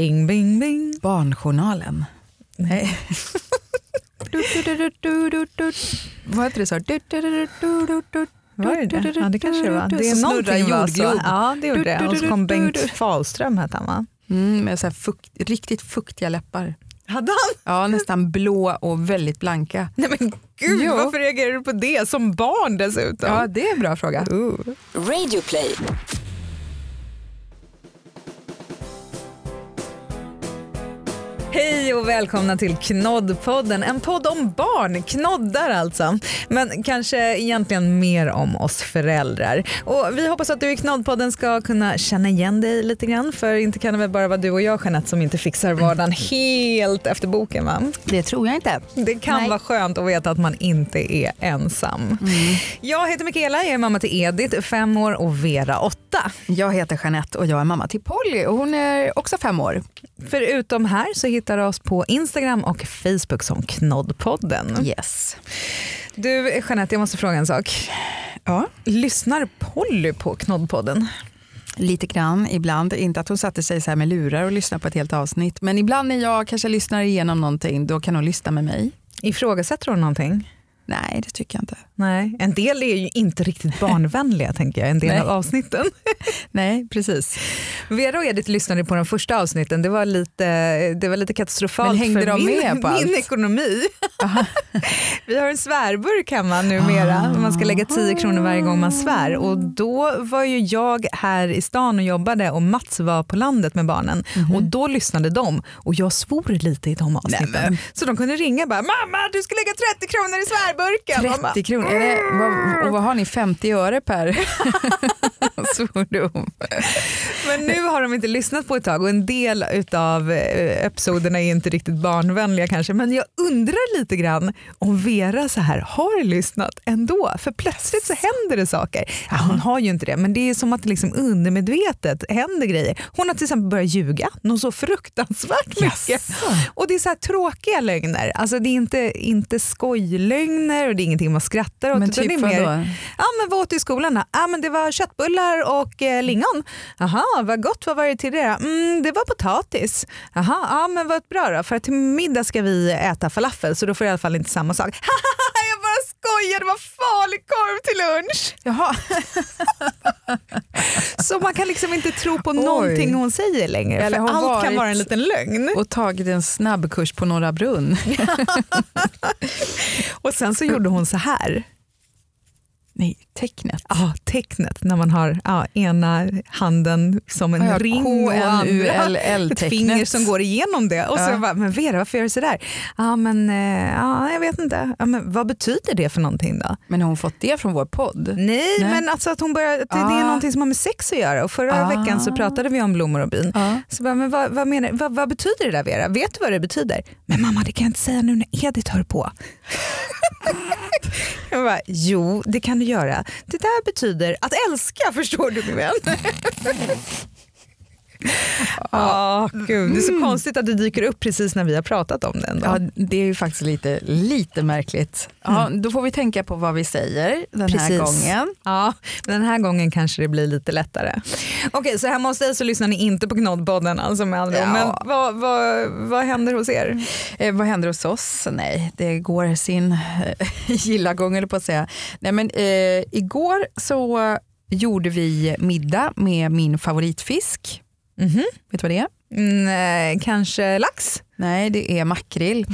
Bing, bing, bing. Barnjournalen. Nej. Vad heter det så? Var det det? Ja, det kanske det var. Det är Så någonting var jordglob. Ja, det gjorde det. Och så kom Bengt Fahlström hette han va? Mm, med så här fukt, riktigt fuktiga läppar. Hade han? Ja, nästan blå och väldigt blanka. Nej men gud, Jo. varför reagerar du på det? Som barn dessutom. Ja, det är en bra fråga. Uh. Radioplay. Hej och välkomna till Knoddpodden, en podd om barn, knoddar alltså. Men kanske egentligen mer om oss föräldrar. Och vi hoppas att du i Knoddpodden ska kunna känna igen dig lite grann, för inte kan det väl bara vara du och jag Jeanette som inte fixar vardagen helt efter boken va? Det tror jag inte. Det kan Nej. vara skönt att veta att man inte är ensam. Jag heter Mikaela, jag är mamma till Edith, fem år och Vera, åtta. Jag heter Jeanette och jag är mamma till Polly och hon är också fem år. Förutom här så hittar oss på Instagram och Facebook som Knoddpodden. Yes. Du Jeanette, jag måste fråga en sak. Ja. Lyssnar Polly på Knoddpodden? Lite grann ibland. Inte att hon satte sig så här med lurar och lyssnade på ett helt avsnitt. Men ibland när jag kanske lyssnar igenom någonting då kan hon lyssna med mig. Ifrågasätter hon någonting? Nej, det tycker jag inte. Nej, en del är ju inte riktigt barnvänliga tänker jag, en del Nej. av avsnitten. Nej, precis. Vera och Edith lyssnade på de första avsnitten, det var lite, det var lite katastrofalt Men hängde för de min, med på allt? min ekonomi. Vi har en svärburk hemma numera, man ska lägga 10 kronor varje gång man svär och då var ju jag här i stan och jobbade och Mats var på landet med barnen och då lyssnade de och jag svor lite i de avsnitten. Nämen. Så de kunde ringa bara “mamma du ska lägga 30 kronor i svärburken”. Man bara, 30 kronor. Är det, vad, och vad har ni? 50 öre per svordom? Men nu har de inte lyssnat på ett tag och en del av episoderna är inte riktigt barnvänliga kanske. Men jag undrar lite grann om Vera så här har lyssnat ändå. För plötsligt så händer det saker. Ja, hon har ju inte det men det är som att det liksom undermedvetet händer grejer. Hon har till exempel börjat ljuga något så fruktansvärt mycket. Och det är så här tråkiga lögner. Alltså det är inte, inte skojlögner och det är ingenting man skrattar åt. Men typ det är mer? Ja, men vad åt du i skolan då? Ja, men det var köttbullar och eh, lingon. Jaha, vad gott. Vad var det till det då? Mm, det var potatis. Jaha, ja, men vad bra då. För till middag ska vi äta falafel så då får jag i alla fall inte samma sak. skojar, det var falukorv till lunch. Jaha. Så man kan liksom inte tro på Oj. någonting hon säger längre. Eller för allt kan vara en liten lögn. Och tagit en snabbkurs på Norra Brunn. Och sen så gjorde hon så här. Nej, tecknet. Ja, tecknet när man har ja, ena handen som en Ja, ring och andra ett finger som går igenom det. Och så Ja. jag bara, men Vera varför gör du sådär? Ja men eh, ja, jag vet inte. Ja, men vad betyder det för någonting då? Men har hon fått det från vår podd? Nej, Nej. men alltså att hon börjar, det, det är Ah. någonting som har med sex att göra. Och förra Ah. veckan så pratade vi om blommor och bin. Ja. Så bara, men vad, vad, menar, vad, vad betyder det där Vera? Vet du vad det betyder? Men mamma det kan jag inte säga nu när Edith hör på. jag bara, jo det kan du göra. Det där betyder att älska förstår du min vän. Ja, gud, det är så konstigt att det dyker upp precis när vi har pratat om den. Ja, det är ju faktiskt lite, lite märkligt. Ja, Då får vi tänka på vad vi säger den här Precis. gången. Ja, den här gången kanske det blir lite lättare. Okej, så hemma hos dig så lyssnar ni inte på Knoddpodden alltså med andra. Ja. Men vad, vad, vad händer hos er? Eh, vad händer hos oss? Nej, det går sin eh, gilla gång eller på att säga. Nej, men, eh, igår så gjorde vi middag med min favoritfisk. Mhm. Vet du vad det är? Mm, eh, kanske lax? Nej, det är makrill.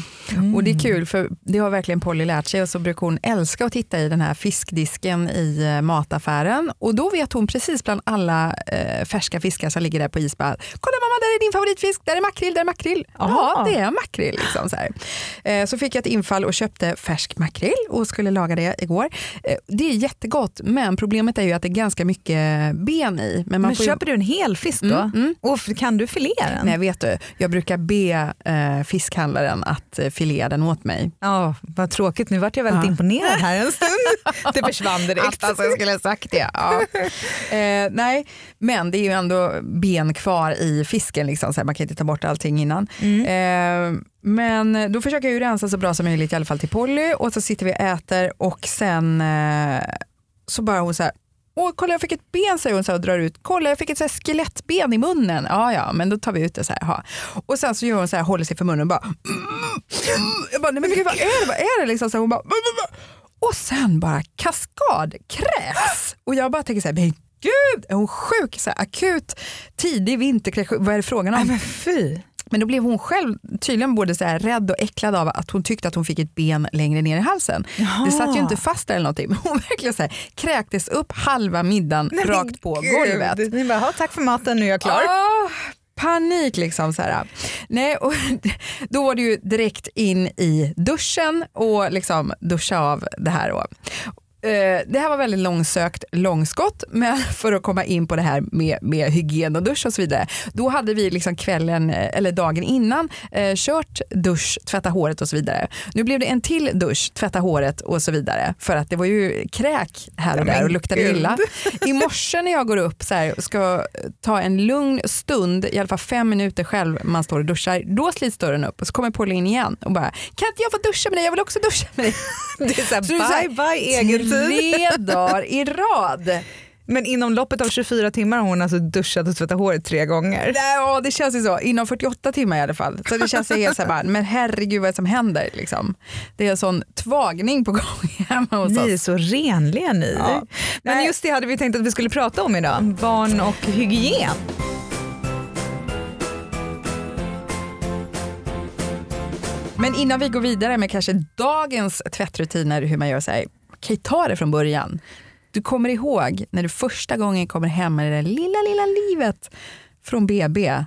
Och det är kul för det har verkligen Polly lärt sig och så brukar hon älska att titta i den här fiskdisken i eh, mataffären och då vet hon precis bland alla eh, färska fiskar som ligger där på is bara, kolla mamma där är din favoritfisk, där är makrill, där är makrill. Ja, det är makrill. Liksom, så. Eh, så fick jag ett infall och köpte färsk makrill och skulle laga det igår. Eh, det är jättegott men problemet är ju att det är ganska mycket ben i. Men, man Men får ju- köper du en hel fisk då? Mm, mm. Och kan du filea den? Nej, vet du, jag brukar be eh, fiskhandlaren att eh, filea den åt mig. Ja, vad tråkigt. Nu vart jag väldigt Ja. imponerad här en stund. Det försvann direkt. Alltså, jag skulle ha sagt det. Ja. Eh, nej, men det är ju ändå ben kvar i fisken, liksom, så här, man kan inte ta bort allting innan. Eh, men då försöker jag ju rensa så bra som möjligt i alla fall till Polly och så sitter vi och äter och sen eh, så bara hon så här, Åh, kolla jag fick ett ben säger hon så här, och drar ut. Kolla jag fick ett så här skelettben i munnen. Ja, ja, men då tar vi ut det så här. Aha. Och sen så gör hon så här, håller sig för munnen och bara. Mm, mm. Jag bara, nej men gud vad är det? Vad är det liksom? Så hon bara. Och sen bara kaskadkräks. Och jag bara tänker så här, men gud, är hon sjuk? Så här, akut tidig vinterkräks, vad är det frågan om? Nej, men fy. Men då blev hon själv tydligen både så här rädd och äcklad av att hon tyckte att hon fick ett ben längre ner i halsen. Jaha. Det satt ju inte fast där eller någonting, men hon verkligen så här, kräktes upp halva middagen Nej, rakt på gud. golvet. Ni bara, "Ja, tack för maten, nu är jag klar. Ah, panik liksom. Så här. Nej, och då var det ju direkt in i duschen och liksom duscha av det här. Då. Eh, Det här var väldigt långsökt långskott, men för att komma in på det här med, med hygien och dusch och så vidare. Då hade vi liksom kvällen, eh, eller dagen innan, eh, kört dusch, tvätta håret och så vidare. Nu blev det en till dusch, tvätta håret och så vidare. För att det var ju kräk här och där och luktade illa. I morse när jag går upp så här, ska ta en lugn stund, i alla fall fem minuter själv, man står och duschar, då slits dörren upp och så kommer Pauline in igen och bara, kan inte jag få duscha med dig? Jag vill också duscha med dig. Det är så här, Så är så här, bye bye egen. Tre dagar i rad. Men inom loppet av 24 timmar har hon alltså duschat och tvättat håret tre gånger. Ja, det känns ju så. Inom 48 timmar i alla fall. Så det känns ju helt så här, bara, men herregud vad är det som händer? Liksom. Det är en sån tvagning på gång hemma hos Ni är oss. så renliga ni. Ja. Men just det hade vi tänkt att vi skulle prata om idag. Barn och hygien. Men innan vi går vidare med kanske dagens tvättrutiner, hur man gör här, kan ju ta det från början? Du kommer ihåg när du första gången kommer hem med det där lilla, lilla livet från BB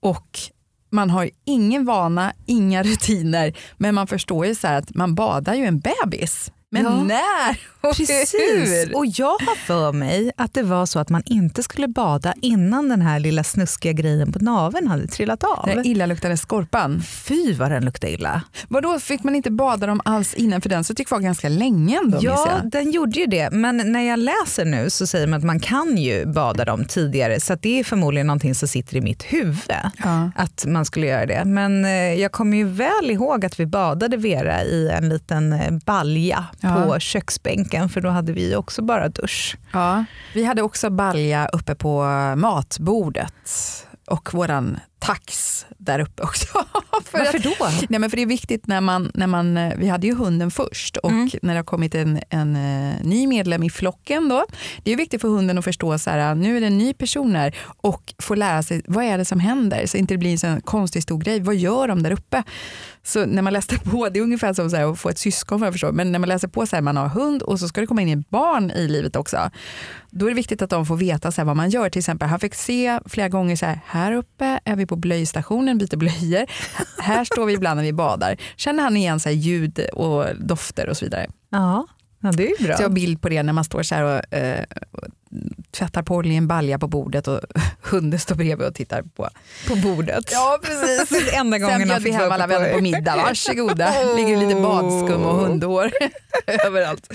och man har ingen vana, inga rutiner, men man förstår ju så här att man badar ju en bebis. Men Ja. när och Precis. hur? Och jag har för mig att det var så att man inte skulle bada innan den här lilla snuskiga grejen på naveln hade trillat av. Den illaluktande skorpan. Fy vad den luktade illa. Vadå, fick man inte bada dem alls innan? För den så tycker kvar ganska länge ändå. Ja, den gjorde ju det. Men när jag läser nu så säger man att man kan ju bada dem tidigare. Så det är förmodligen någonting som sitter i mitt huvud. Ja. Att man skulle göra det. Men eh, jag kommer ju väl ihåg att vi badade Vera i en liten eh, balja Ja. på köksbänken. För då hade vi också bara dusch. Ja, vi hade också balja uppe på matbordet och våran tax där uppe också. för Varför att, då? nej men för det är viktigt när man, när man, eh, vi hade ju hunden först och Mm. när det har kommit en, en eh, ny medlem i flocken då, det är viktigt för hunden att förstå så här, nu är det en ny person här och få lära sig vad är det som händer så inte det blir en konstig stor grej, vad gör de där uppe? Så när man läste på, det är ungefär som så här, att få ett syskon vad jag förstår, men när man läser på så här, man har hund och så ska det komma in ett barn i livet också, då är det viktigt att de får veta så här, vad man gör. Till exempel, han fick se flera gånger så här, här uppe är vi på blöjstationen, byter blöjor. här står vi ibland när vi badar. Känner han igen så ljud och dofter och så vidare. Ja, ja det är ju bra. Så jag har bild på det när man står så här och, eh, och tvättar på en balja på bordet och hunden står bredvid och tittar på. På bordet. Ja precis. Enda gången Sen bjöd vi hem alla vänner på middag. Varsågoda. Ligger lite badskum och hundhår överallt.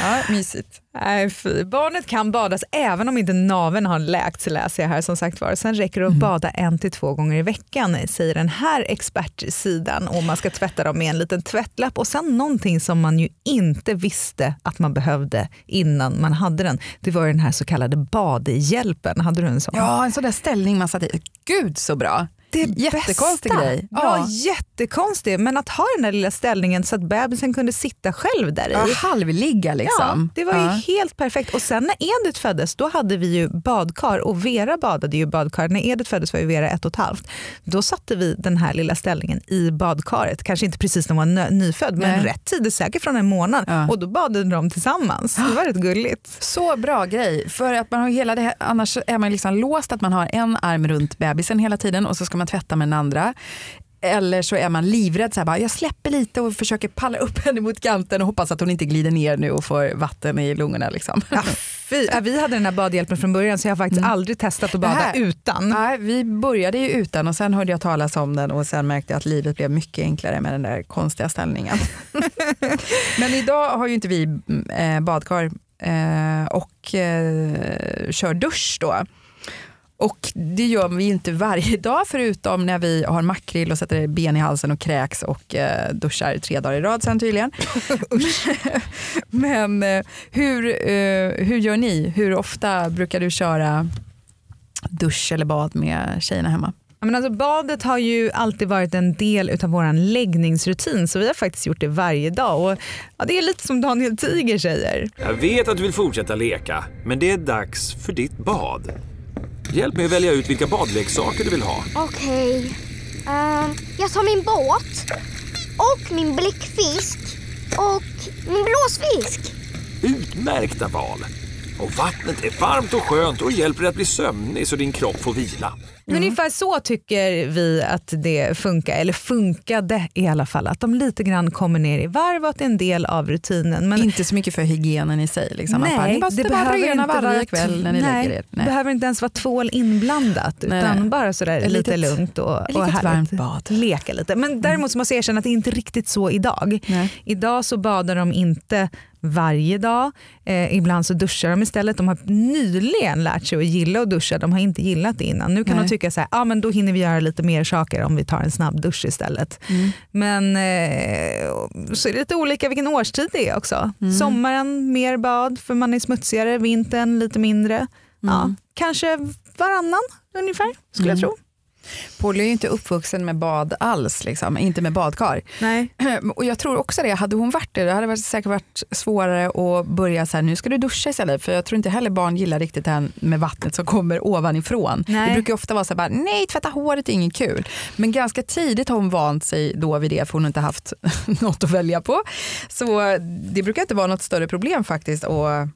Ja, mysigt. Nej, fy. Barnet kan badas även om inte naveln har läkt läser jag här som sagt var. Sen räcker det att Mm. bada en till två gånger i veckan säger den här expertsidan och man ska tvätta dem med en liten tvättlapp och sen någonting som man ju inte visste att man behövde innan man hade den. Det var den här så kallade badhjälpen. Hade du en sån? Ja, en sån där ställning man satt i. Gud så bra. Det är Jättekonstig bästa. grej. Ja, Ja. jättekonstig. Men att ha den där lilla ställningen så att bebisen kunde sitta själv där i. Ja, halvligga liksom. Ja, det var ju Ja. helt perfekt. Och sen när Edith föddes, då hade vi ju badkar och Vera badade ju badkar. När Edith föddes var ju Vera ett och ett halvt. Då satte vi den här lilla ställningen i badkaret. Kanske inte precis när hon var nyfödd, men Nej. rätt tidigt, säkert från en månad. Ja. Och då badade de tillsammans. Det var rätt gulligt. Så bra grej, för att man har hela det här, annars är man liksom låst att man har en arm runt bebisen hela tiden och så ska man tvätta med den andra. Eller så är man livrädd, så här bara, jag släpper lite och försöker palla upp henne mot kanten och hoppas att hon inte glider ner nu och får vatten i lungorna. Liksom. Ja, Vi hade den här badhjälpen från början så jag har faktiskt Mm. aldrig testat att bada här- utan. Nej, vi började ju utan och sen hörde jag talas om den och sen märkte jag att livet blev mycket enklare med den där konstiga ställningen. Men idag har ju inte vi eh, badkar eh, och eh, kör dusch då. Och det gör vi inte varje dag förutom när vi har makrill och sätter ben i halsen och kräks och eh, duschar tre dagar i rad sen tydligen. Men eh, hur, eh, hur gör ni? Hur ofta brukar du köra dusch eller bad med tjejerna hemma? Men alltså, badet har ju alltid varit en del av vår läggningsrutin så vi har faktiskt gjort det varje dag. Och, ja, det är lite som Daniel Tiger säger. Jag vet att du vill fortsätta leka, men det är dags för ditt bad. Hjälp mig att välja ut vilka badleksaker du vill ha. Okej. Ehm, jag tar min båt och min bläckfisk och min blåsfisk. Utmärkta val. Och vattnet är varmt och skönt och hjälper dig att bli sömnig så din kropp får vila. Mm. Ungefär så tycker vi att det funkar, eller funkade i alla fall. Att de lite grann kommer ner i varv och att det är en del av rutinen. Men inte så mycket för hygienen i sig. Liksom. Nej, bara, det behöver inte varje kväll när ni nej, lägger er. Nej. behöver inte ens vara tvål inblandat nej, utan nej. bara sådär lite litet, lugnt och, och varmt bad. Leka lite. Men däremot så måste jag erkänna att det är inte riktigt så idag. Nej. Idag så badar de inte varje dag. Eh, ibland så duschar de istället. De har nyligen lärt sig att gilla att duscha. De har inte gillat det innan. Nu kan Nej. de tycka så här, ah, men då hinner vi göra lite mer saker om vi tar en snabb dusch istället. Mm. Men eh, så är det lite olika vilken årstid det är också. Mm. Sommaren mer bad för man är smutsigare, vintern lite mindre. Ja, Mm. kanske varannan ungefär skulle jag Mm. tro. Polly är ju inte uppvuxen med bad alls, liksom. inte med badkar. Nej. Och jag tror också det, hade hon varit det, det hade varit säkert varit svårare att börja så här, nu ska du duscha istället. För jag tror inte heller barn gillar riktigt det här med vattnet som kommer ovanifrån. Nej. Det brukar ofta vara så här, bara, nej tvätta håret är inget kul. Men ganska tidigt har hon vant sig då vid det för hon har inte haft något att välja på. Så det brukar inte vara något större problem faktiskt att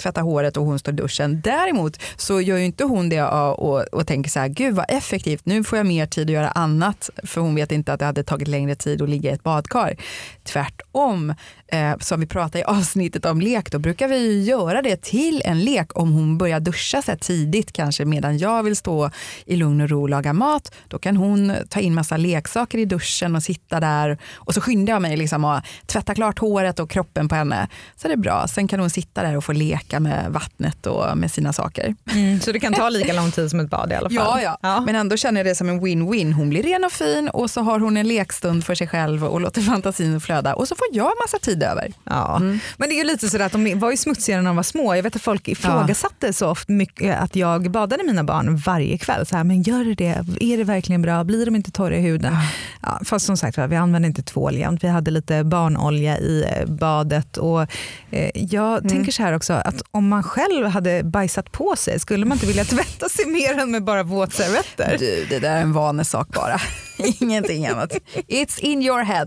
tvätta håret och hon står i duschen. Däremot så gör ju inte hon det och, och, och tänker så här, gud vad effektivt, nu får jag mer tid att göra annat. För hon vet inte att det hade tagit längre tid att ligga i ett badkar. Tvärtom, eh, som vi pratade i avsnittet om lek, då brukar vi ju göra det till en lek om hon börjar duscha så tidigt, kanske medan jag vill stå i lugn och ro och laga mat. Då kan hon ta in massa leksaker i duschen och sitta där och så skyndar jag mig liksom att tvätta klart håret och kroppen på henne. Så det är bra. Sen kan hon sitta där och få leka med vattnet och med sina saker. Mm, så det kan ta lika lång tid som ett bad i alla fall. Ja, ja, Ja. Men ändå känner jag det som en win-win. Hon blir ren och fin och så har hon en lekstund för sig själv och låter fantasin flöda och så får jag massa tid över. Ja. Mm. Men det är ju lite sådär att de var ju smutsigare när de var små. Jag vet att folk ifrågasatte så ofta mycket att jag badade mina barn varje kväll. Så här, men gör det det? Är det verkligen bra? Blir de inte torra i huden? Ja, fast som sagt vi använde inte tvål jämt. Vi hade lite barnolja i eh, badet. Och, eh, jag Mm. tänker så här också att om man själv hade bajsat på sig skulle man inte vilja tvätta sig mer än med bara våtservetter. Du, det där är en vanesak bara. Ingenting annat. It's in your head.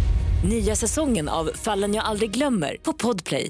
Nya säsongen av Fallen jag aldrig glömmer på Podplay.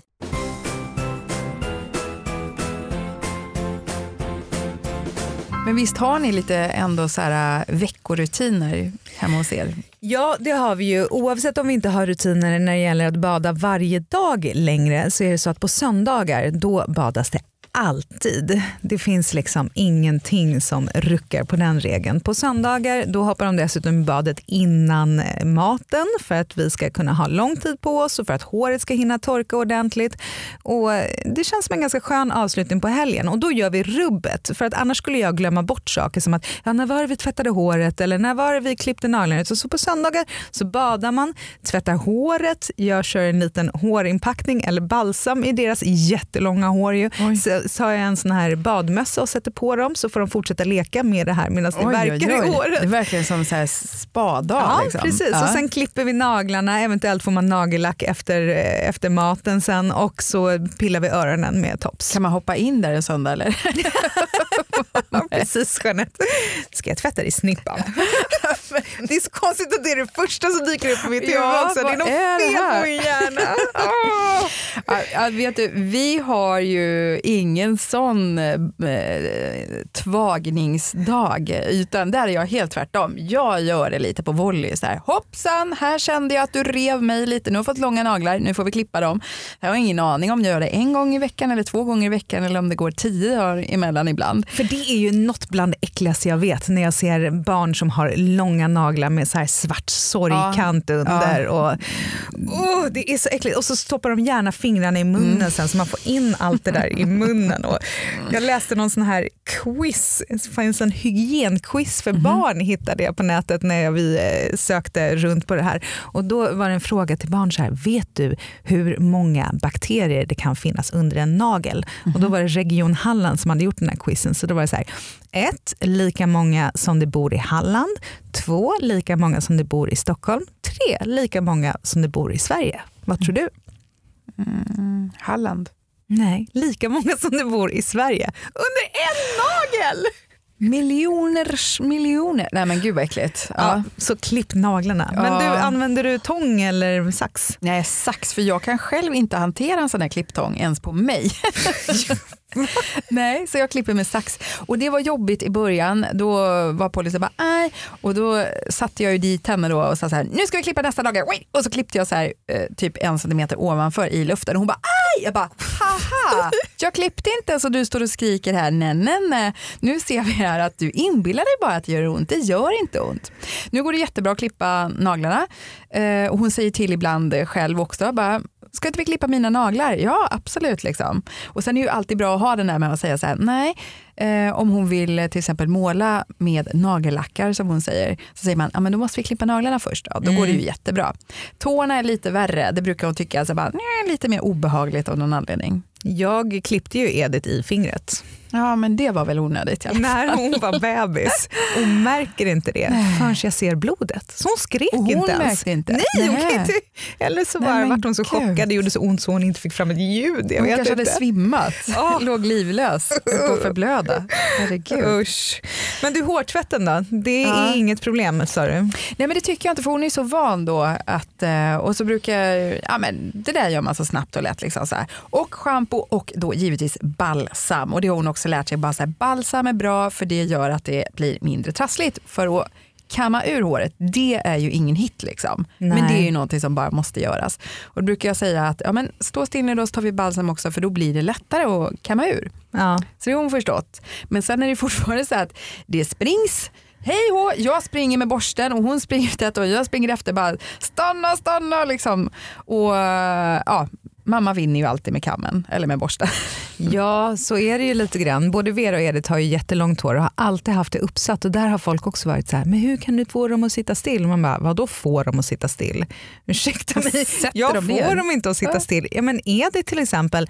Men visst har ni lite ändå så här äh, veckorutiner hemma hos er? Ja, det har vi ju. Oavsett om vi inte har rutiner när det gäller att bada varje dag längre så är det så att på söndagar då badas det alltid. Det finns liksom ingenting som ruckar på den regeln. På söndagar då hoppar de dessutom i badet innan eh, maten för att vi ska kunna ha lång tid på oss och för att håret ska hinna torka ordentligt. Och eh, det känns som en ganska skön avslutning på helgen och då gör vi rubbet för att annars skulle jag glömma bort saker som att ja, när var det vi tvättade håret eller när var det vi klippte naglarna. Så, så på söndagar så badar man, tvättar håret, jag kör en liten hårinpackning eller balsam i deras jättelånga hår. Ju. Oj. Så, så har jag en sån här badmössa och sätter på dem så får de fortsätta leka med det här medan det verkar i håret. Det är verkligen som så här spadag. Ja, liksom. precis. Ja. Och sen klipper vi naglarna, eventuellt får man nagellack efter, eh, efter maten sen och så pillar vi öronen med tops. Kan man hoppa in där en söndag eller? Precis Jeanette. Ska jag tvätta dig i snippan? det är så konstigt att det är det första som dyker upp i mitt huvud Ja, också. Det är något är fel på min hjärna. Ja, ja, vet du, vi har ju ingen sån eh, tvagningsdag utan där är jag helt tvärtom. Jag gör det lite på volley. Så här, Hoppsan, här kände jag att du rev mig lite. Nu har jag fått långa naglar, nu får vi klippa dem. Jag har ingen aning om jag gör det en gång i veckan eller två gånger i veckan eller om det går tio dagar emellan ibland. För det är ju något bland det äckligaste jag vet när jag ser barn som har långa naglar med så här svart sorgkant under. Och, oh, det är så äckligt. Och så stoppar de gärna fingrarna i munnen Mm. sen så man får in allt det där i munnen. Och jag läste någon sån här quiz, det fanns en hygienquiz för Mhm. barn hittade jag på nätet när vi eh, sökte runt på det här. Och då var det en fråga till barn så här, vet du hur många bakterier det kan finnas under en nagel? Och då var det Region Halland som hade gjort den här quizen. Så då var det så här, ett, lika många som det bor i Halland. Två, lika många som det bor i Stockholm. Tre, lika många som det bor i Sverige. Vad tror du? Halland. Nej, lika många som det bor i Sverige. Under en nagel! Miljoners miljoner. Nej men gud vad äckligt. Ja. Ja, så klipp naglarna. Men Ja. du, använder du tång eller sax? Nej, sax, för jag kan själv inte hantera en sån här klipptång ens på mig. Nej, så jag klipper med sax. Och det var jobbigt i början. Då var Polly så bara, nej. Och då satte jag ju dit henne då och sa så här, nu ska vi klippa nästa dag. Och så klippte jag så här, eh, typ en centimeter ovanför i luften. Och hon bara, aj! Jag bara, haha! Jag klippte inte så du står och skriker här. Nej, nej, nej. Nu ser vi här att du inbillar dig bara att det gör ont. Det gör inte ont. Nu går det jättebra att klippa naglarna. Eh, och hon säger till ibland eh, själv också, bara, ska inte vi klippa mina naglar? Ja, absolut. Liksom. Och sen är det ju alltid bra att ha den där med att säga så här, nej, eh, om hon vill eh, till exempel måla med nagellackar som hon säger, så säger man, ja men då måste vi klippa naglarna först. Då, då går det ju jättebra. Tårna är lite värre, det brukar hon tycka, alltså bara, lite mer obehagligt av någon anledning. Jag klippte ju Edith i fingret Ja, men det var väl onödigt. i alla fall. när hon var bebis och märker inte det förrän jag ser blodet. Så hon skrek Och hon inte ens. inte? Nej, hon Nej. inte. Eller så bara vart hon så gud. chockad, det gjorde så ont så hon inte fick fram ett ljud. Jag Hon kanske hade inte. svimmat, Åh. låg livlös, att förblöda. Herregud. Usch. Men du, hårtvätten då? Det är Ja. inget problem sa du? Nej men det tycker jag inte för hon är så van då att, eh, och så brukar, ja men det där gör man så snabbt och lätt. Liksom så här. Och shampoo och då givetvis balsam. Och det har hon också lärt sig, bara så här, balsam är bra för det gör att det blir mindre trassligt. För att kamma ur håret, det är ju ingen hit liksom. Men Nej. det är ju någonting som bara måste göras. Och då brukar jag säga att ja, men stå still nu då så tar vi balsam också för då blir det lättare att kamma ur. Ja. Så det har hon förstått. Men sen är det fortfarande så att det springs Hej hå, jag springer med borsten och hon springer tätt och jag springer efter bara stanna, stanna liksom. Och ja, mamma vinner ju alltid med kammen eller med borsten. ja, så är det ju lite grann. Både Vera och Edith har ju jättelångt hår och har alltid haft det uppsatt och där har folk också varit så här, men hur kan du få dem att sitta still? Man bara, vadå får dem att sitta still? Ursäkta mig, jag dem får dem inte att sitta still. Ja, men det till exempel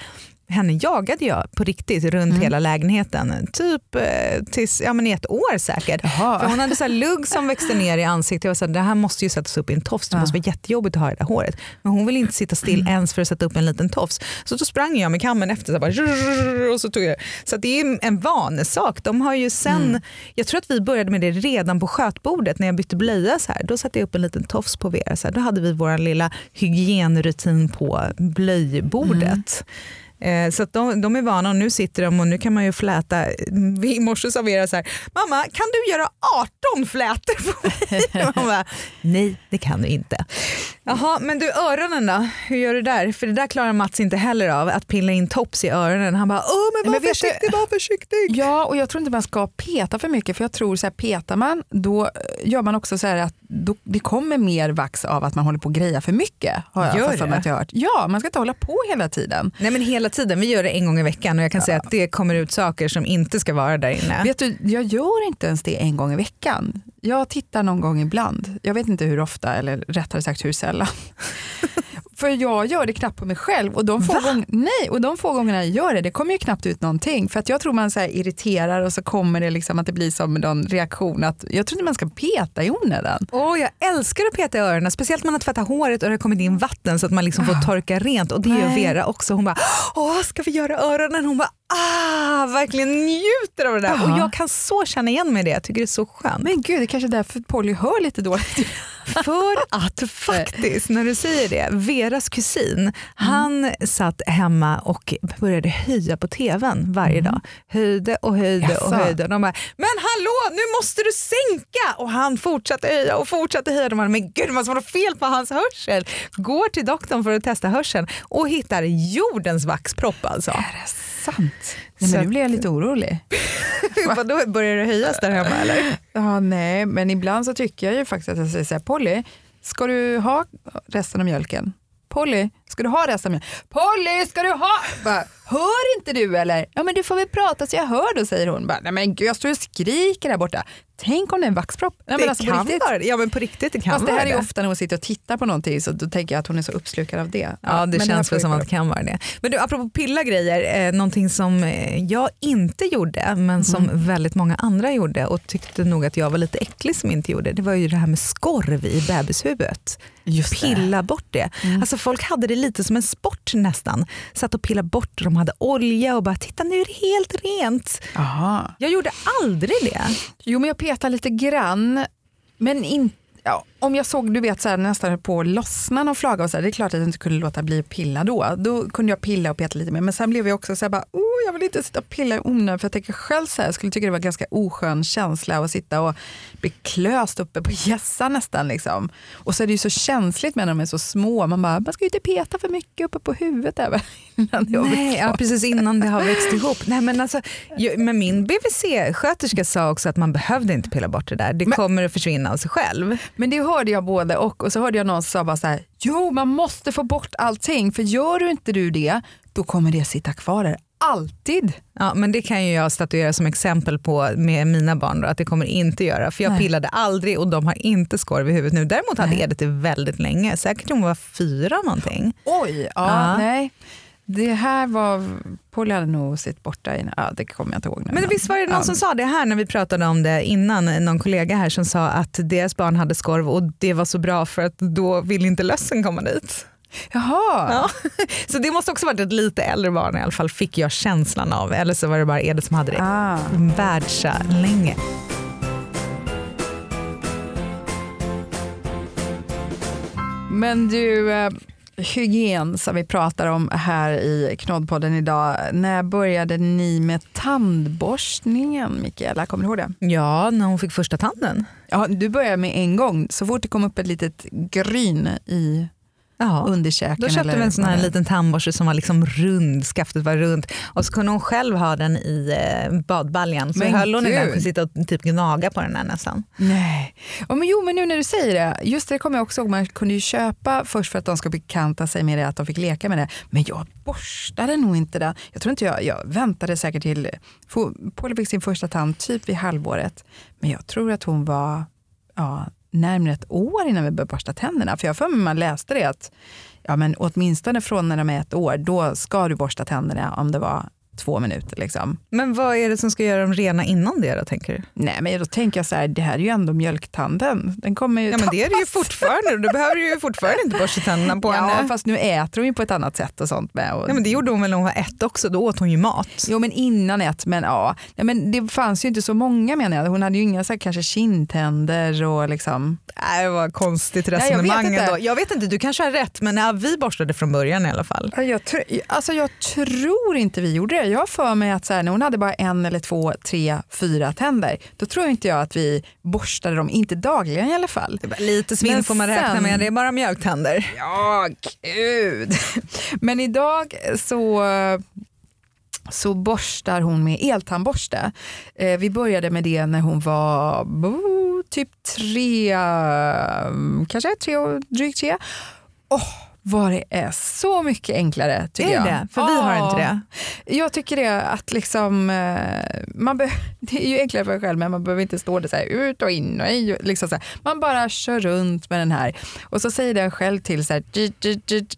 henne jagade jag på riktigt runt Mm. hela lägenheten, typ eh, tills, ja, men i ett år säkert. Jaha. För hon hade så lugg som växte ner i ansiktet. Jag var så här, det här måste ju sättas upp i en tofs, det Ja. måste vara jättejobbigt att ha det där håret. Men hon ville inte sitta still ens för att sätta upp en liten tofs. Så då sprang jag med kammen efter så bara, och så tog jag. Så det är en vanesak. De har ju sen, Jag tror att vi började med det redan på skötbordet när jag bytte blöja. Så här. Då satte jag upp en liten tofs på Vera. Så här. Då hade vi vår lilla hygienrutin på blöjbordet. Eh, Så de, de är vana och nu sitter de och nu kan man ju fläta. I morse sa Vera så här, mamma kan du göra 18 flätor på mig? Man bara, Nej det kan du inte. Jaha, men du öronen då? Hur gör du där? För det där klarar Mats inte heller av, att pilla in tops i öronen. Han bara, åh men var Men vet du- försiktig, var försiktig. Ja, och jag tror inte man ska peta för mycket för jag tror så här, petar man då eh, gör man också så här att då, det kommer mer vax av att man håller på och greja för mycket. Har jag Gör det? att jag hört. Ja, man ska inte hålla på hela tiden. Nej men hela tiden, vi gör det en gång i veckan och jag kan säga att det kommer ut saker som inte ska vara där inne. Vet du, jag gör inte ens det en gång i veckan. Jag tittar någon gång ibland. Jag vet inte hur ofta, eller rättare sagt hur sällan. För jag gör det knappt på mig själv och de få, gång, nej, och de få gångerna jag gör det, det kommer ju knappt ut någonting. För att jag tror man så irriterar och så kommer det liksom att det blir som någon reaktion. Att, jag tror inte man ska peta i onödan. Åh, jag älskar att peta i öronen, speciellt när man har tvättat håret och det har kommit in vatten så att man liksom får torka rent. Och det gör. Vera också. Hon bara, Åh, ska vi göra öronen? Hon bara, ah, verkligen njuter av det där. Ja. Och jag kan så känna igen mig i det, jag tycker det är så skönt. Men gud, det är kanske är därför Polly hör lite dåligt. För att faktiskt, när du säger det, Veras kusin, han satt hemma och började höja på tvn varje dag. Höjde och höjde och Jaså? höjde. Och de bara, men hallå nu måste du sänka! Och han fortsatte höja och fortsatte höja. De bara, men gud måste vara något fel på hans hörsel. Går till doktorn för att testa hörseln och hittar jordens vaxpropp alltså. Sant? Nej, men nu blir jag lite orolig. Vadå, börjar det höjas där hemma eller? Ja, nej, men ibland så tycker jag ju faktiskt att jag säger så här, Polly, ska du ha resten av mjölken? Polly, ska du ha resten av mjölken? Polly, ska du ha? Bara, hör inte du eller? Ja, men du får väl prata så jag hör då, säger hon. Bara, nej men gud, jag står och skriker där borta. Tänk om det är en vaxpropp? Nej, men det alltså, på kan vara det. Ja men på riktigt det kan Fast det här är ofta när hon sitter och tittar på någonting så då tänker jag att hon är så uppslukad av det. Ja, det men här känns väl som att det kan vara det. Men du, apropå pilla grejer, eh, någonting som eh, jag inte gjorde men som Mm. väldigt många andra gjorde och tyckte nog att jag var lite äcklig som inte gjorde, det var ju det här med skorv i bebishuvudet. Just det. Mm. Pilla bort det. Alltså folk hade det lite som en sport nästan. Satt och pillade bort de hade olja och bara titta nu är det helt rent. Aha. Jag gjorde aldrig det. Jo, men jag petar lite grann. Men inte Ja, om jag såg du vet, så här, nästan på lossna någon flaga och så här, det är klart att jag inte kunde låta bli att pilla då. Då kunde jag pilla och peta lite mer. Men sen blev jag också så här, bara, oh, jag vill inte sitta och pilla i onödan för jag tänker själv så här, jag skulle tycka det var ganska oskön känsla att sitta och bli klöst uppe på hjässan nästan. Liksom. Och så är det ju så känsligt med när de är så små. Man bara, man ska ju inte peta för mycket uppe på huvudet även innan det har Nej, ja, precis innan det har växt ihop. Nej, men, alltså, ju- men min BVC-sköterska sa också att man behövde inte pilla bort det där. Det Men- kommer att försvinna av sig själv. Men det hörde jag både och. Och så hörde jag någon som sa bara så här, jo man måste få bort allting. För gör du inte du det, då kommer det sitta kvar där. Alltid. Ja, men det kan ju jag statuera som exempel på med mina barn då, att det kommer inte göra. För jag Nej. pillade aldrig och de har inte skorv i huvudet nu. Däremot hade Nej. Edith det väldigt länge, säkert hon var fyra någonting. Oj, ja, Ja. nej. Det här var, Polly hade nog sitt borta i, ja det kommer jag inte ihåg nu. Men visst var det någon ja. som sa det här när vi pratade om det innan, någon kollega här som sa att deras barn hade skorv och det var så bra för att då vill inte lössen komma dit. Jaha, Ja. Så det måste också varit ett lite äldre barn i alla fall, fick jag känslan av. Eller så var det bara Edith som hade det ah. världsa länge. Men du, eh, hygien som vi pratar om här i Knoddpodden idag. När började ni med tandborstningen Mikaela? Kommer du ihåg det? Ja, när hon fick första tanden. Ja, du började med en gång. Så fort det kom upp ett litet gryn i Ja. underkäken. Då köpte vi en sån här det liten tandborste som var liksom rund, skaftet var runt och så kunde hon själv ha den i eh, badbaljan. Så Men höll hon i den gud. och sitta och typ gnaga på den här nästan. Nej. Ja, men jo, men nu när du säger det, just det kommer jag också ihåg, man kunde ju köpa först för att de ska bekanta sig med det, att de fick leka med det. Men jag borstade nog inte den. Jag tror inte jag, jag väntade säkert till, Paula fick sin första tand typ vid halvåret. Men jag tror att hon var ja, närmare ett år innan vi började borsta tänderna. För jag har för mig man läste det att ja, men åtminstone från när de är ett år, då ska du borsta tänderna om det var två minuter. Liksom. Men vad är det som ska göra dem rena innan det då tänker du? Nej, men då tänker jag så här, det här är ju ändå mjölktanden. Den kommer ju Ja men det är det ju tappas. fortfarande, då behöver du ju fortfarande inte borsta tänderna på Ja, henne. fast nu äter hon ju på ett annat sätt och sånt med. Och, Ja, men det gjorde hon väl när hon var ett också, då åt hon ju mat. Jo, men innan ett, men ja. Nej, men det fanns ju inte så många menar jag. Hon hade ju inga så här, kanske kindtänder och liksom. Nej, det var konstigt jag vet resonemang inte. ändå. Jag vet inte, du kanske har rätt men ja, vi borstade från början i alla fall. Ja, Jag, tr- alltså jag tror inte vi gjorde det. Jag har för mig att så här, när hon hade bara en eller två, tre, fyra tänder, då tror inte jag att vi borstade dem, inte dagligen i alla fall. Lite svinn får man räkna med, det är bara mjölktänder. Ja, gud. Men idag så, så borstar hon med eltandborste. Eh, vi började med det när hon var bo, typ tre, mm, kanske tre drygt tre. Åh, vad det är så mycket enklare tycker Är jag. det? För vi har inte det. Jag tycker det att liksom, eh, man be- det är ju enklare för en själv men man behöver inte stå där så här, ut och in och i. och Liksom så här. Man bara kör runt med den här och så säger den själv till så här,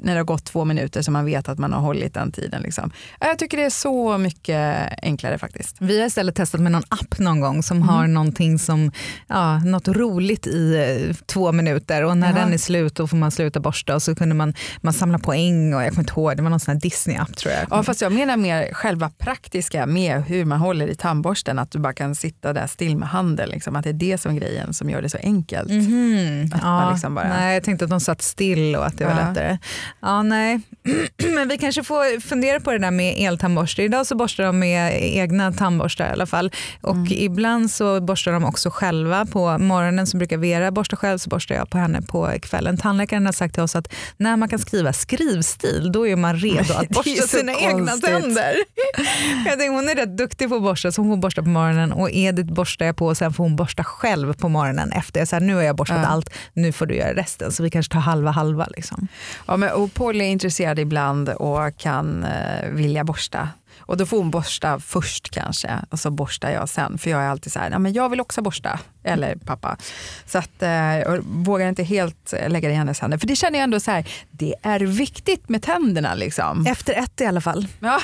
när det har gått två minuter så man vet att man har hållit den tiden. Liksom. Ja, Jag tycker det är så mycket enklare faktiskt. Vi har istället testat med någon app någon gång som har någonting som, ja, något roligt i eh, två minuter och när Jaha. den är slut då får man sluta borsta och så kunde man man, man samlar poäng och jag kommer inte ihåg, det var någon sån här Disney-app tror jag. Ja, fast jag menar mer själva praktiska med hur man håller i tandborsten, att du bara kan sitta där still med handen. Liksom, att det är det som är grejen som gör det så enkelt. Mhm. Att man Ja, liksom bara- Nej, jag tänkte att de satt still och att det var Ja. lättare. Ja, nej. Men vi kanske får fundera på det där med eltandborste. Idag så borstar de med egna tandborstar i alla fall. Och Mm. ibland så borstar de också själva. På morgonen så brukar Vera borsta själv, så borstar jag på henne på kvällen. Tandläkaren har sagt till oss att när man kan skriva skrivstil, då är man redo att borsta sina egna tänder. Jag tänker, hon är rätt duktig på att borsta, så hon får borsta på morgonen och Edith borstar jag på och sen får hon borsta själv på morgonen efter. Så här, nu har jag borstat Ja. allt, nu får du göra resten. Så vi kanske tar halva halva. Liksom. Ja, men, och Polly är intresserad ibland och kan eh, vilja borsta. Och då får hon borsta först kanske och så borstar jag sen. För jag är alltid så här, men jag vill också borsta. Eller pappa. Så att, eh, jag vågar inte helt lägga det i hennes händer. För det känner jag ändå så här, det är viktigt med tänderna liksom. Efter ett i alla fall. Ja.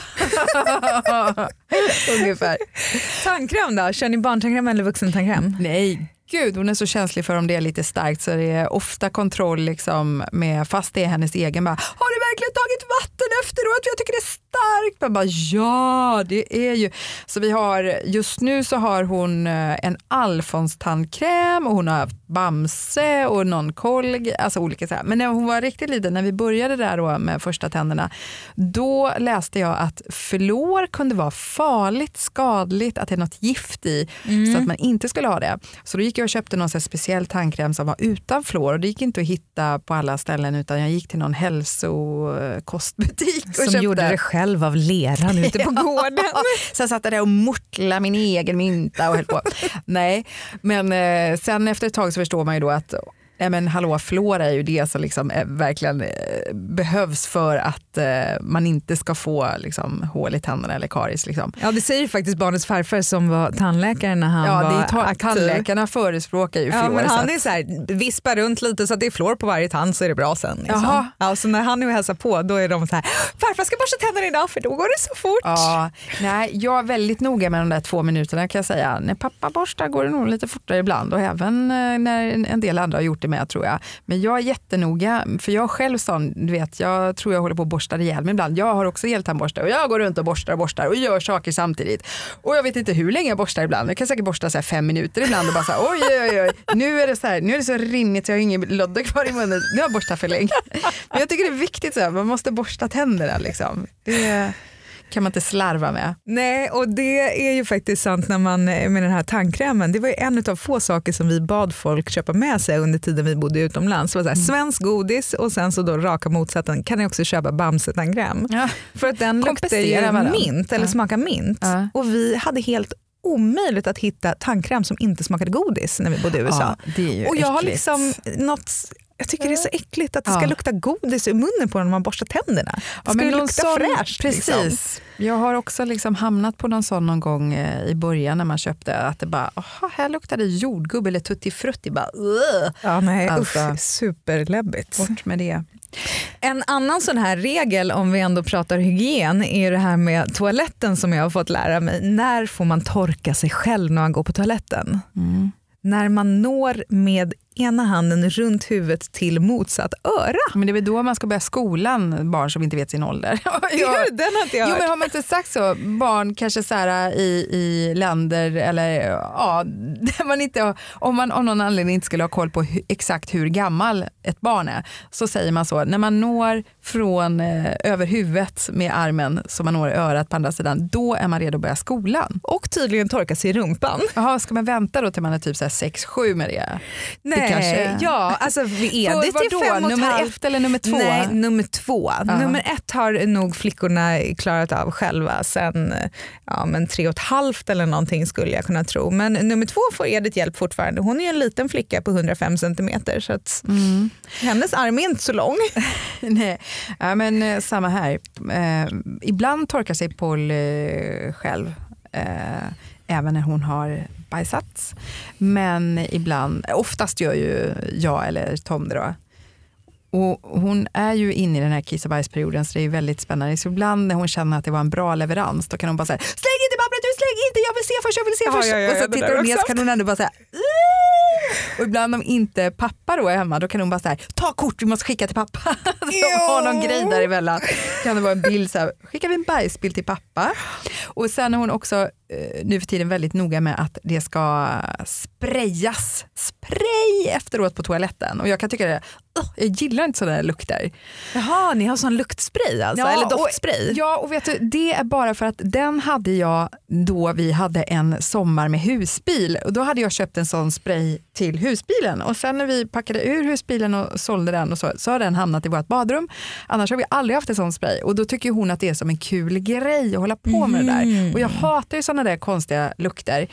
Ungefär. Tandkräm då? Kör ni barntandkräm eller vuxentandkräm? Nej, gud hon är så känslig för om det är lite starkt så det är ofta kontroll liksom med, fast det är hennes egen bara, har du verkligen tagit vatten efteråt? Jag tycker det är starkt. Man bara, ja det är ju. Så vi har, just nu så har hon eh, en Alfons tandkräm och hon har haft Bamse och någon kolg, alltså olika så här. Men när hon var riktigt liten, när vi började där då med första tänderna, då läste jag att fluor kunde vara farligt, skadligt, att det är något gift i, så att man inte skulle ha det. Så då gick jag och köpte någon speciell tandkräm som var utan fluor och det gick inte att hitta på alla ställen utan jag gick till någon hälsokostbutik och Som köpte. gjorde det själv av leran ute på gården. Jag satt där och mortlade min egen mynta och höll på. Nej, men eh, sen efter ett tag så förstår man ju då att Nej men hallå, fluor är ju det som liksom är, verkligen eh, behövs för att eh, man inte ska få liksom, hål i tänderna eller karies. Liksom. Ja det säger ju faktiskt barnets farfar som var tandläkare när han Ja, var ta- aktiv. tandläkarna förespråkar ju fluor. Ja, han är så här, vispar runt lite så att det är fluor på varje tand så är det bra sen. Liksom. Jaha. Ja, så när han är och hälsar på då är de så här, farfar ska borsta tänderna idag för då går det så fort. Ja, nej, jag är väldigt noga med de där två minuterna kan jag säga. När pappa borstar går det nog lite fortare ibland och även eh, när en del andra har gjort det med tror jag. Men jag är jättenoga, för jag själv sån, du vet, jag tror jag håller på att borsta ihjäl mig ibland. Jag har också eltandborste och jag går runt och borstar och borstar och gör saker samtidigt. Och jag vet inte hur länge jag borstar ibland. Jag kan säkert borsta så här fem minuter ibland och bara så här, oj, oj, oj, nu är det så här, nu är det så rinnigt så jag har ingen lodde kvar i munnen. Nu har jag borstat för länge. Men jag tycker det är viktigt, så här, man måste borsta tänderna liksom. Det kan man inte slarva med. Nej, och det är ju faktiskt sant när man med den här tandkrämen. Det var ju en av få saker som vi bad folk köpa med sig under tiden vi bodde utomlands. Det var så här, Mm. Svensk godis och sen så då raka motsatsen kan ni också köpa Bamse-tandkräm. Ja. För att den luktar ju varandra. mint eller Ja. smakar mint. Ja. Och vi hade helt omöjligt att hitta tandkräm som inte smakade godis när vi bodde i USA. Ja, och jag har äckligt. liksom något jag tycker det är så äckligt att det ska Ja. lukta godis i munnen på när man borstar tänderna. Det Ja, ska men ju lukta sån- fräscht. Precis. Liksom. Jag har också liksom hamnat på någon sån någon gång eh, i början när man köpte att det bara, aha, här luktar det jordgubb eller tutti frutti. Bara. Ja, nej, Alltså. usch, superläbbigt. Bort med det. En annan sån här regel om vi ändå pratar hygien är det här med toaletten som jag har fått lära mig. När får man torka sig själv när man går på toaletten? Mm. När man når med ena handen runt huvudet till motsatt öra. Men det är väl då man ska börja skolan, barn som inte vet sin ålder. Ja. Den har inte jag Jo hört. men har man inte sagt så? Barn kanske så här, i, i länder eller ja, där man inte om man av någon anledning inte skulle ha koll på hu, exakt hur gammal ett barn är så säger man så. När man når från eh, över huvudet med armen så man når örat på andra sidan, då är man redo att börja skolan. Och tydligen torka sig i rumpan. Jaha, ska man vänta då till man är typ 6-7 med det? Nej, kanske- ja, alltså är vadå? fem och Nummer ett eller nummer två? Nej, nummer två. Ja. Nummer ett har nog flickorna klarat av själva sen ja, men tre och ett halvt eller någonting skulle jag kunna tro. Men nummer två får Edith hjälp fortfarande. Hon är ju en liten flicka på 105 centimeter så att Mm. hennes arm är inte så lång. Nej, ja, men eh, samma här. Eh, ibland torkar sig Paul eh, själv, eh, även när hon har bajsat. Men ibland, oftast gör ju jag eller Tom det då. Och hon är ju inne i den här kiss och bajsperioden så det är väldigt spännande. Så ibland när hon känner att det var en bra leverans då kan hon bara säga släng inte pappret, du släng inte, jag vill se först, jag vill se Ja, först. ja, ja, och så tittar hon ner så kan hon ändå bara säga Och ibland om inte pappa då är hemma då kan hon bara säga ta kort vi måste skicka till pappa. De har någon grej däremellan. Kan det vara en bild så här, skickar vi en bajsbild till pappa. Och sen är hon också eh, nu för tiden väldigt noga med att det ska sprayas spray efteråt på toaletten. Och jag kan tycka det, uh, jag gillar inte sådana lukter. Jaha, ni har sån luktspray alltså? Ja, eller och- doftspray? Ja, och vet du, det är bara för att den hade jag då vi hade en sommar med husbil. Och då hade jag köpt en sån spray till husbilen och sen när vi packade ur husbilen och sålde den och så, så har den hamnat i vårt badrum. Annars har vi aldrig haft en sån spray och då tycker hon att det är som en kul grej att hålla på med det där. Och jag hatar ju såna där konstiga lukter.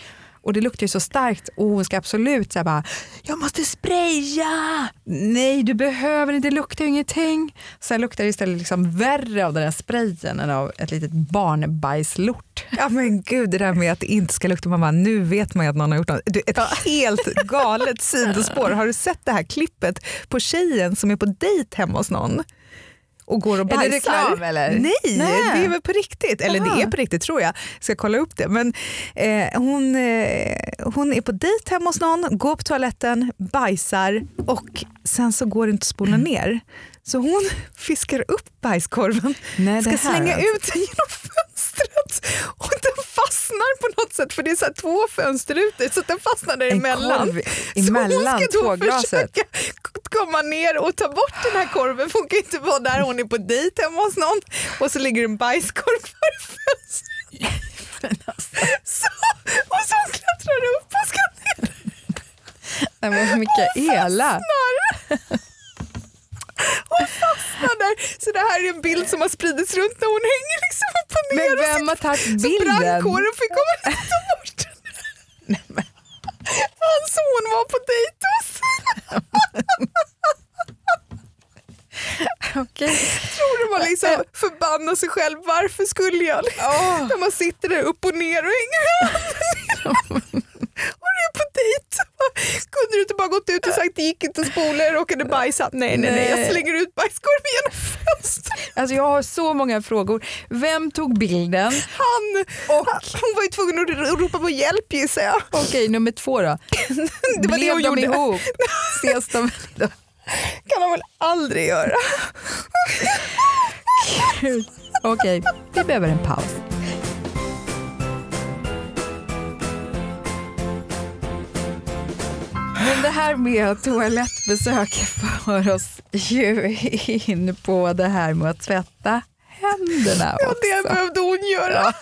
Och det luktar ju så starkt och hon ska absolut säga bara, jag måste spraya. Nej, du behöver inte, det luktar ju ingenting. Sen luktar det istället liksom värre av den där sprayen än av ett litet barnbajslort. Ja men gud, det där med att det inte ska lukta, man bara, nu vet man ju att någon har gjort något. Du, Ett helt galet sidospår. Har du sett det här klippet på tjejen som är på dejt hemma hos någon? Och går och Är bajsar. det reklam, eller? Nej, Nej. det är väl på riktigt. Eller Aha. det är på riktigt tror jag. Ska kolla upp det. Men eh, hon, eh, hon är på dejt hemma hos någon, går på toaletten, bajsar och sen så går det inte att spola ner. Så hon fiskar upp bajskorven, Nej, ska slänga alltså. ut den genom fönstret. Och den fastnar på något sätt för det är så två fönsterrutor så den fastnar däremellan. korv Så hon emellan ska då försöka komma ner och ta bort den här korven. För hon kan inte vara där, hon är på dejt hemma hos någon. Och så ligger en bajskorv i fönstret. Så, och så hon klättrar upp och ska ner. Nej, men Mikaela. och fastnar där. Så det här är en bild som har spridits runt när hon hänger liksom upp och ner. Men och vem har tagit Så bilden? brandkåren fick komma och ta bort den. Hans son var på dejt hos Okej. tror du man liksom förbannar sig själv. Varför skulle jag? När man sitter där upp och ner och hänger Och du på dejt. Kunde du inte bara gått ut och sagt det gick inte att spola, jag råkade bajsa. Nej, nej, nej, jag slänger ut bajskorven genom fönstret. Alltså jag har så många frågor. Vem tog bilden? Han, och hon var ju tvungen att ropa på hjälp gissar jag. Okej, nummer två då. Det var det Blev hon de gjorde. ihop? Ses de? kan de väl aldrig göra. Okej, vi behöver en paus. Men det här med toalettbesök för oss ju in på det här med att tvätta händerna Ja, också. det behövde hon göra.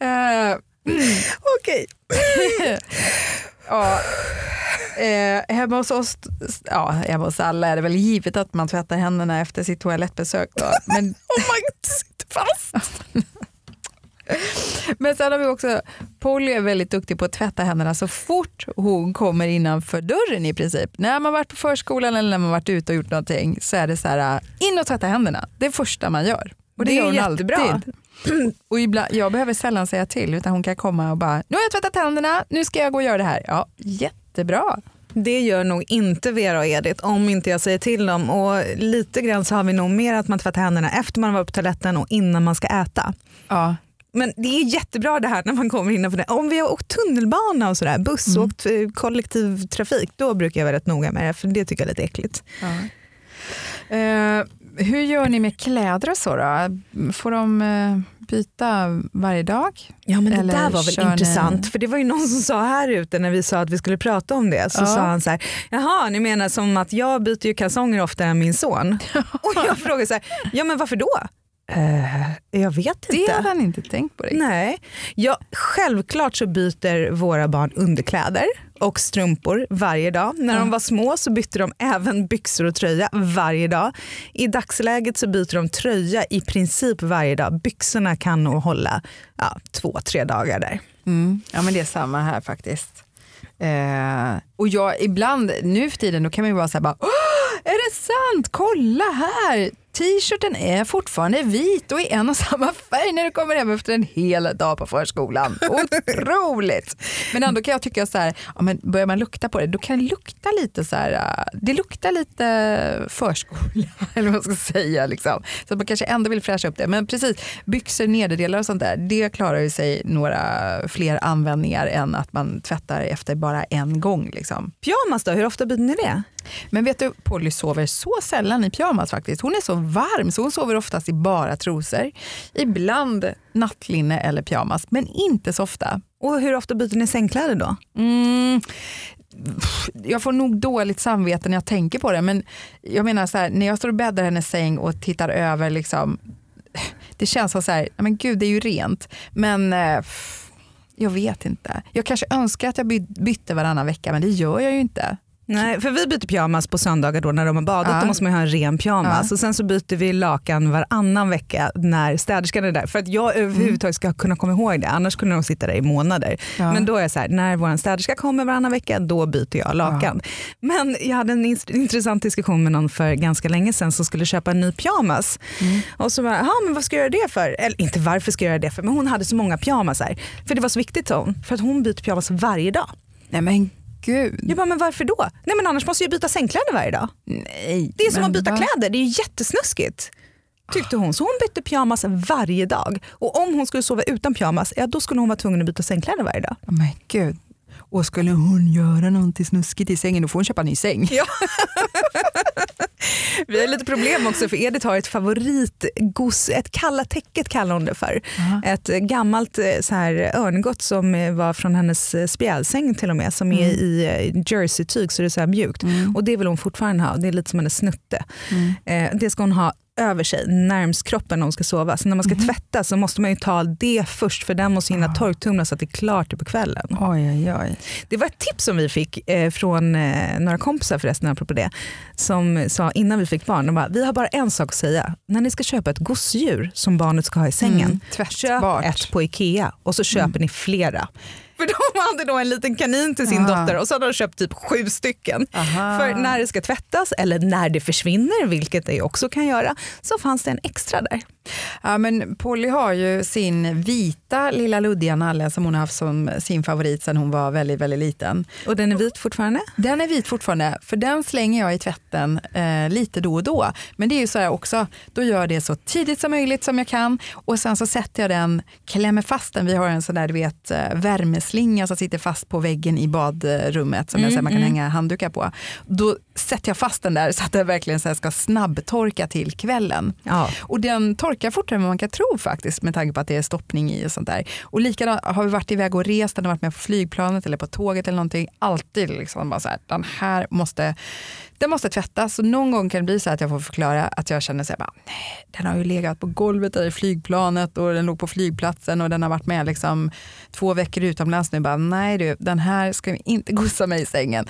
Eh, Okej. ja, eh, hemma hos oss, ja, hemma hos alla är det väl givet att man tvättar händerna efter sitt toalettbesök. Då. Men Om man inte sitter fast. Men sen har vi också, Polly är väldigt duktig på att tvätta händerna så fort hon kommer innanför dörren i princip. När man varit på förskolan eller när man varit ute och gjort någonting så är det så här, in och tvätta händerna. Det är första man gör. Och det, Det är gör hon jättebra. alltid. Och ibland, jag behöver sällan säga till utan hon kan komma och bara, nu har jag tvättat händerna, nu ska jag gå och göra det här. Ja, jättebra. Det gör nog inte Vera och Edith om inte jag säger till dem. Och lite grann så har vi nog mer att man tvättar händerna efter man varit på toaletten och innan man ska äta. Ja. Men det är jättebra det här när man kommer innanför det. Om vi har åkt tunnelbana och sådär, buss och Mm. åkt eh, kollektivtrafik, då brukar jag vara rätt noga med det för det tycker jag är lite äckligt. Eh, hur gör ni med kläder och så då? Får de eh, byta varje dag? Ja men det Eller där var väl kör ni- intressant för det var ju någon som sa här ute när vi sa att vi skulle prata om det så Ja. sa han så här, jaha ni menar som att jag byter ju kalsonger oftare än min son. och jag frågade så här, ja men varför då? Eh, jag vet Det inte. hade han inte tänkt på riktigt. Nej, ja, självklart så byter våra barn underkläder och strumpor varje dag. När Ja. de var små så bytte de även byxor och tröja varje dag. I dagsläget så byter de tröja i princip varje dag. Byxorna kan nog hålla ja, två, tre dagar där. Mm. Ja men det är samma här faktiskt. Eh, och jag ibland, nu för tiden, då kan man ju vara bara, Åh, är det sant? Kolla här! T-shirten är fortfarande vit och i en och samma färg när du kommer hem efter en hel dag på förskolan. Otroligt! Men ändå kan jag tycka så här, ja, men börjar man lukta på det, då kan det lukta lite så här, äh, det luktar lite förskola, eller vad man ska säga. Liksom. Så man kanske ändå vill fräscha upp det. Men precis, byxor, nederdelar och sånt där, det klarar ju sig några fler användningar än att man tvättar efter bara en gång. Liksom. Pyjamas då, hur ofta byter ni det? Men vet du, Polly sover så sällan i pyjamas faktiskt. Hon är så varm så hon sover oftast i bara trosor. Ibland nattlinne eller pyjamas, men inte så ofta. Och hur ofta byter ni sängkläder då? Mm, jag får nog dåligt samvete när jag tänker på det, men jag menar så här, när jag står och bäddar hennes säng och tittar över, liksom, det känns som så här, men gud det är ju rent. Men eh, jag vet inte. Jag kanske önskar att jag bytte varannan vecka, men det gör jag ju inte. Nej, för vi byter pyjamas på söndagar då när de har badat. Ja. Då måste man ha en ren pyjamas. Ja. Och sen så byter vi lakan varannan vecka när städerskan är där. För att jag överhuvudtaget ska kunna komma ihåg det. Annars kunde de sitta där i månader. Ja. Men då är det så här, när vår städerska kommer varannan vecka, då byter jag lakan. Men jag hade en intressant diskussion med någon för ganska länge sedan som skulle köpa en ny pyjamas. Mm. Och så bara, men vad ska jag göra det för? Eller inte varför ska jag göra det för, men hon hade så många pyjamasar. För det var så viktigt hon. För att hon byter pyjamas varje dag. Nej men gud. Jag bara, men varför då? Nej men annars måste jag byta sängkläder varje dag. Nej, det är som att byta va? kläder, det är jättesnuskigt. Tyckte hon. Så hon bytte pyjamas varje dag. Och om hon skulle sova utan pyjamas, ja, då skulle hon vara tvungen att byta sängkläder varje dag. Oh my gud. Och skulle hon göra någonting snuskigt i sängen då får hon köpa en ny säng. Ja. Vi har lite problem också för Edith har ett favoritgods, ett kalla täcket kallar hon det för. Aha. Ett gammalt eh, så här, örngott som eh, var från hennes eh, spjälsäng till och med som mm. är i jersey-tyg så det är så mjukt. Mm. Och det vill hon fortfarande ha, det är lite som hennes snutte. Mm. Det ska hon ha över sig närmst kroppen när hon ska sova. Så när man ska mm. tvätta så måste man ju ta det först för den måste hinna ah. torktumlas så att det är klart på kvällen. Oj, oj, oj. Det var ett tips som vi fick eh, från eh, några kompisar förresten apropå det. Som sa innan vi fick barn, de bara, vi har bara en sak att säga. När ni ska köpa ett gosedjur som barnet ska ha i sängen, mm, köp ett på Ikea och så köper mm. ni flera. För de hade då en liten kanin till sin Aha. dotter och så hade de köpt typ sju stycken. Aha. För när det ska tvättas eller när det försvinner, vilket det också kan göra, så fanns det en extra där. Ja, men Polly har ju sin vita lilla luddiga nalle som hon har haft som sin favorit sedan hon var väldigt, väldigt liten. Och den är vit fortfarande? Den är vit fortfarande, för den slänger jag i tvätten eh, lite då och då. Men det är ju så här också, då gör jag det så tidigt som möjligt som jag kan och sen så sätter jag den, klämmer fast den, vi har en sån där du vet eh, värmeslinga som sitter fast på väggen i badrummet som mm, jag, man kan mm. hänga handdukar på. Då sätter jag fast den där så att den verkligen så ska snabbtorka till kvällen. Ja. Och den torkar fortare än man kan tro faktiskt med tanke på att det är stoppning i och sånt där. Och likadant har vi varit iväg och rest, den har varit med på flygplanet eller på tåget eller någonting. Alltid liksom bara så här, den här måste, den måste tvättas. Så någon gång kan det bli så att jag får förklara att jag känner så här, bara, nej, den har ju legat på golvet i flygplanet och den låg på flygplatsen och den har varit med liksom två veckor utomlands nu. Bara, nej du, den här ska vi inte gossa mig i sängen.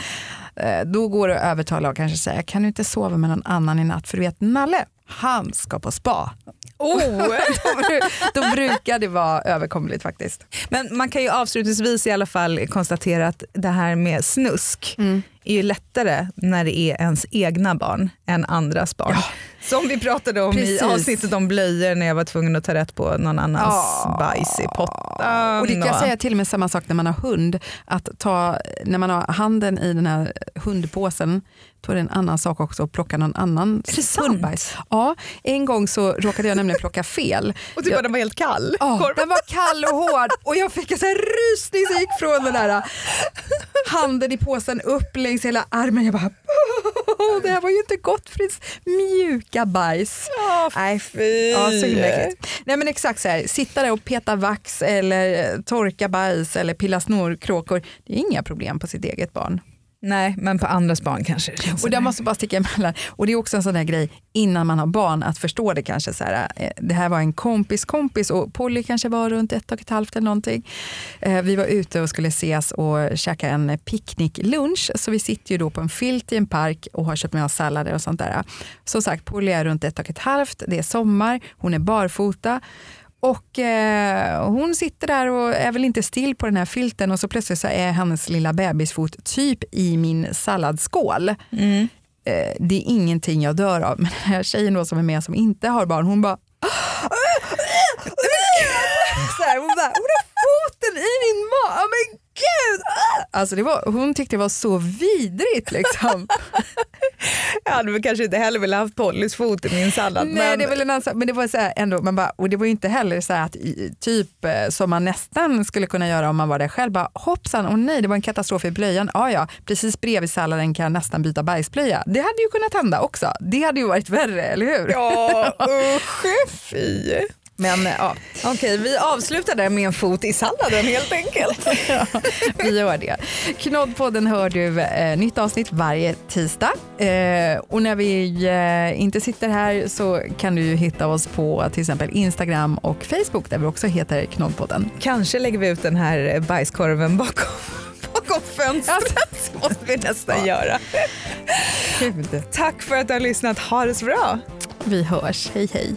Eh, då går det att övertala och kanske säga, kan du inte sova med någon annan i natt? För du vet, Nalle, han ska på spa. Oh. då, då brukar det vara överkomligt faktiskt. Men man kan ju avslutningsvis i alla fall konstatera att det här med snusk mm. Är ju lättare när det är ens egna barn än andras barn. Ja. Som vi pratade om Precis. i avsnittet om blöjor när jag var tvungen att ta rätt på någon annans oh. bajs i pottan. Och det kan jag säga till och med samma sak när man har hund. Att ta, när man har handen i den här hundpåsen då är det en annan sak också att plocka någon annan hundbajs. Ja, en gång så råkade jag nämligen plocka fel. och typ jag, den var helt kall? Ja, den var kall och hård och jag fick en rysning som gick från den där handen i påsen upp längs hela armen. Jag bara, det här var ju inte gott för mjuka bajs. Oh, Nej, fy. Ja, så Nej men exakt så här, sitta där och peta vax eller torka bajs eller pilla snorkråkor, det är inga problem på sitt eget barn. Nej, men på andras barn kanske. Och där måste bara sticka emellan. Och det är också en sån där grej innan man har barn att förstå det kanske. Så här, eh, det här var en kompis kompis och Polly kanske var runt ett och ett halvt eller någonting. Eh, vi var ute och skulle ses och käka en picknicklunch. Så vi sitter ju då på en filt i en park och har köpt med oss sallader och sånt där. Som sagt, Polly är runt ett och ett halvt. Det är sommar, hon är barfota. Och eh, hon sitter där och är väl inte still på den här filten och så plötsligt så är hennes lilla bebisfot typ i min salladsskål. Mm. eh, det är ingenting jag dör av. Men den här tjejen då som är med som inte har barn, hon bara så här, hon, bara, hon har foten i min mage, men gud! Alltså det var, hon tyckte det var så vidrigt liksom. Jag hade väl kanske inte heller velat haft Pollys fot i min sallad. Nej, men... det är väl en annan. Men det var så här ändå, man bara, och det var ju inte heller så att typ eh, som man nästan skulle kunna göra om man var där själv. Bara, hoppsan, och nej det var en katastrof i blöjan. Ja, ja, precis bredvid salladen kan jag nästan byta bajsblöja. Det hade ju kunnat hända också. Det hade ju varit värre, eller hur? Ja, usch, fy. Men ja, Okej, vi avslutar där med en fot i salladen helt enkelt. vi gör det. Knoddpodden hör du eh, nytt avsnitt varje tisdag. Eh, och när vi eh, inte sitter här så kan du ju hitta oss på till exempel Instagram och Facebook där vi också heter Knoddpodden. Kanske lägger vi ut den här bajskorven bakom, bakom fönstret. måste vi nästan göra. Gud. Tack för att du har lyssnat. Ha det så bra. Vi hörs. Hej hej.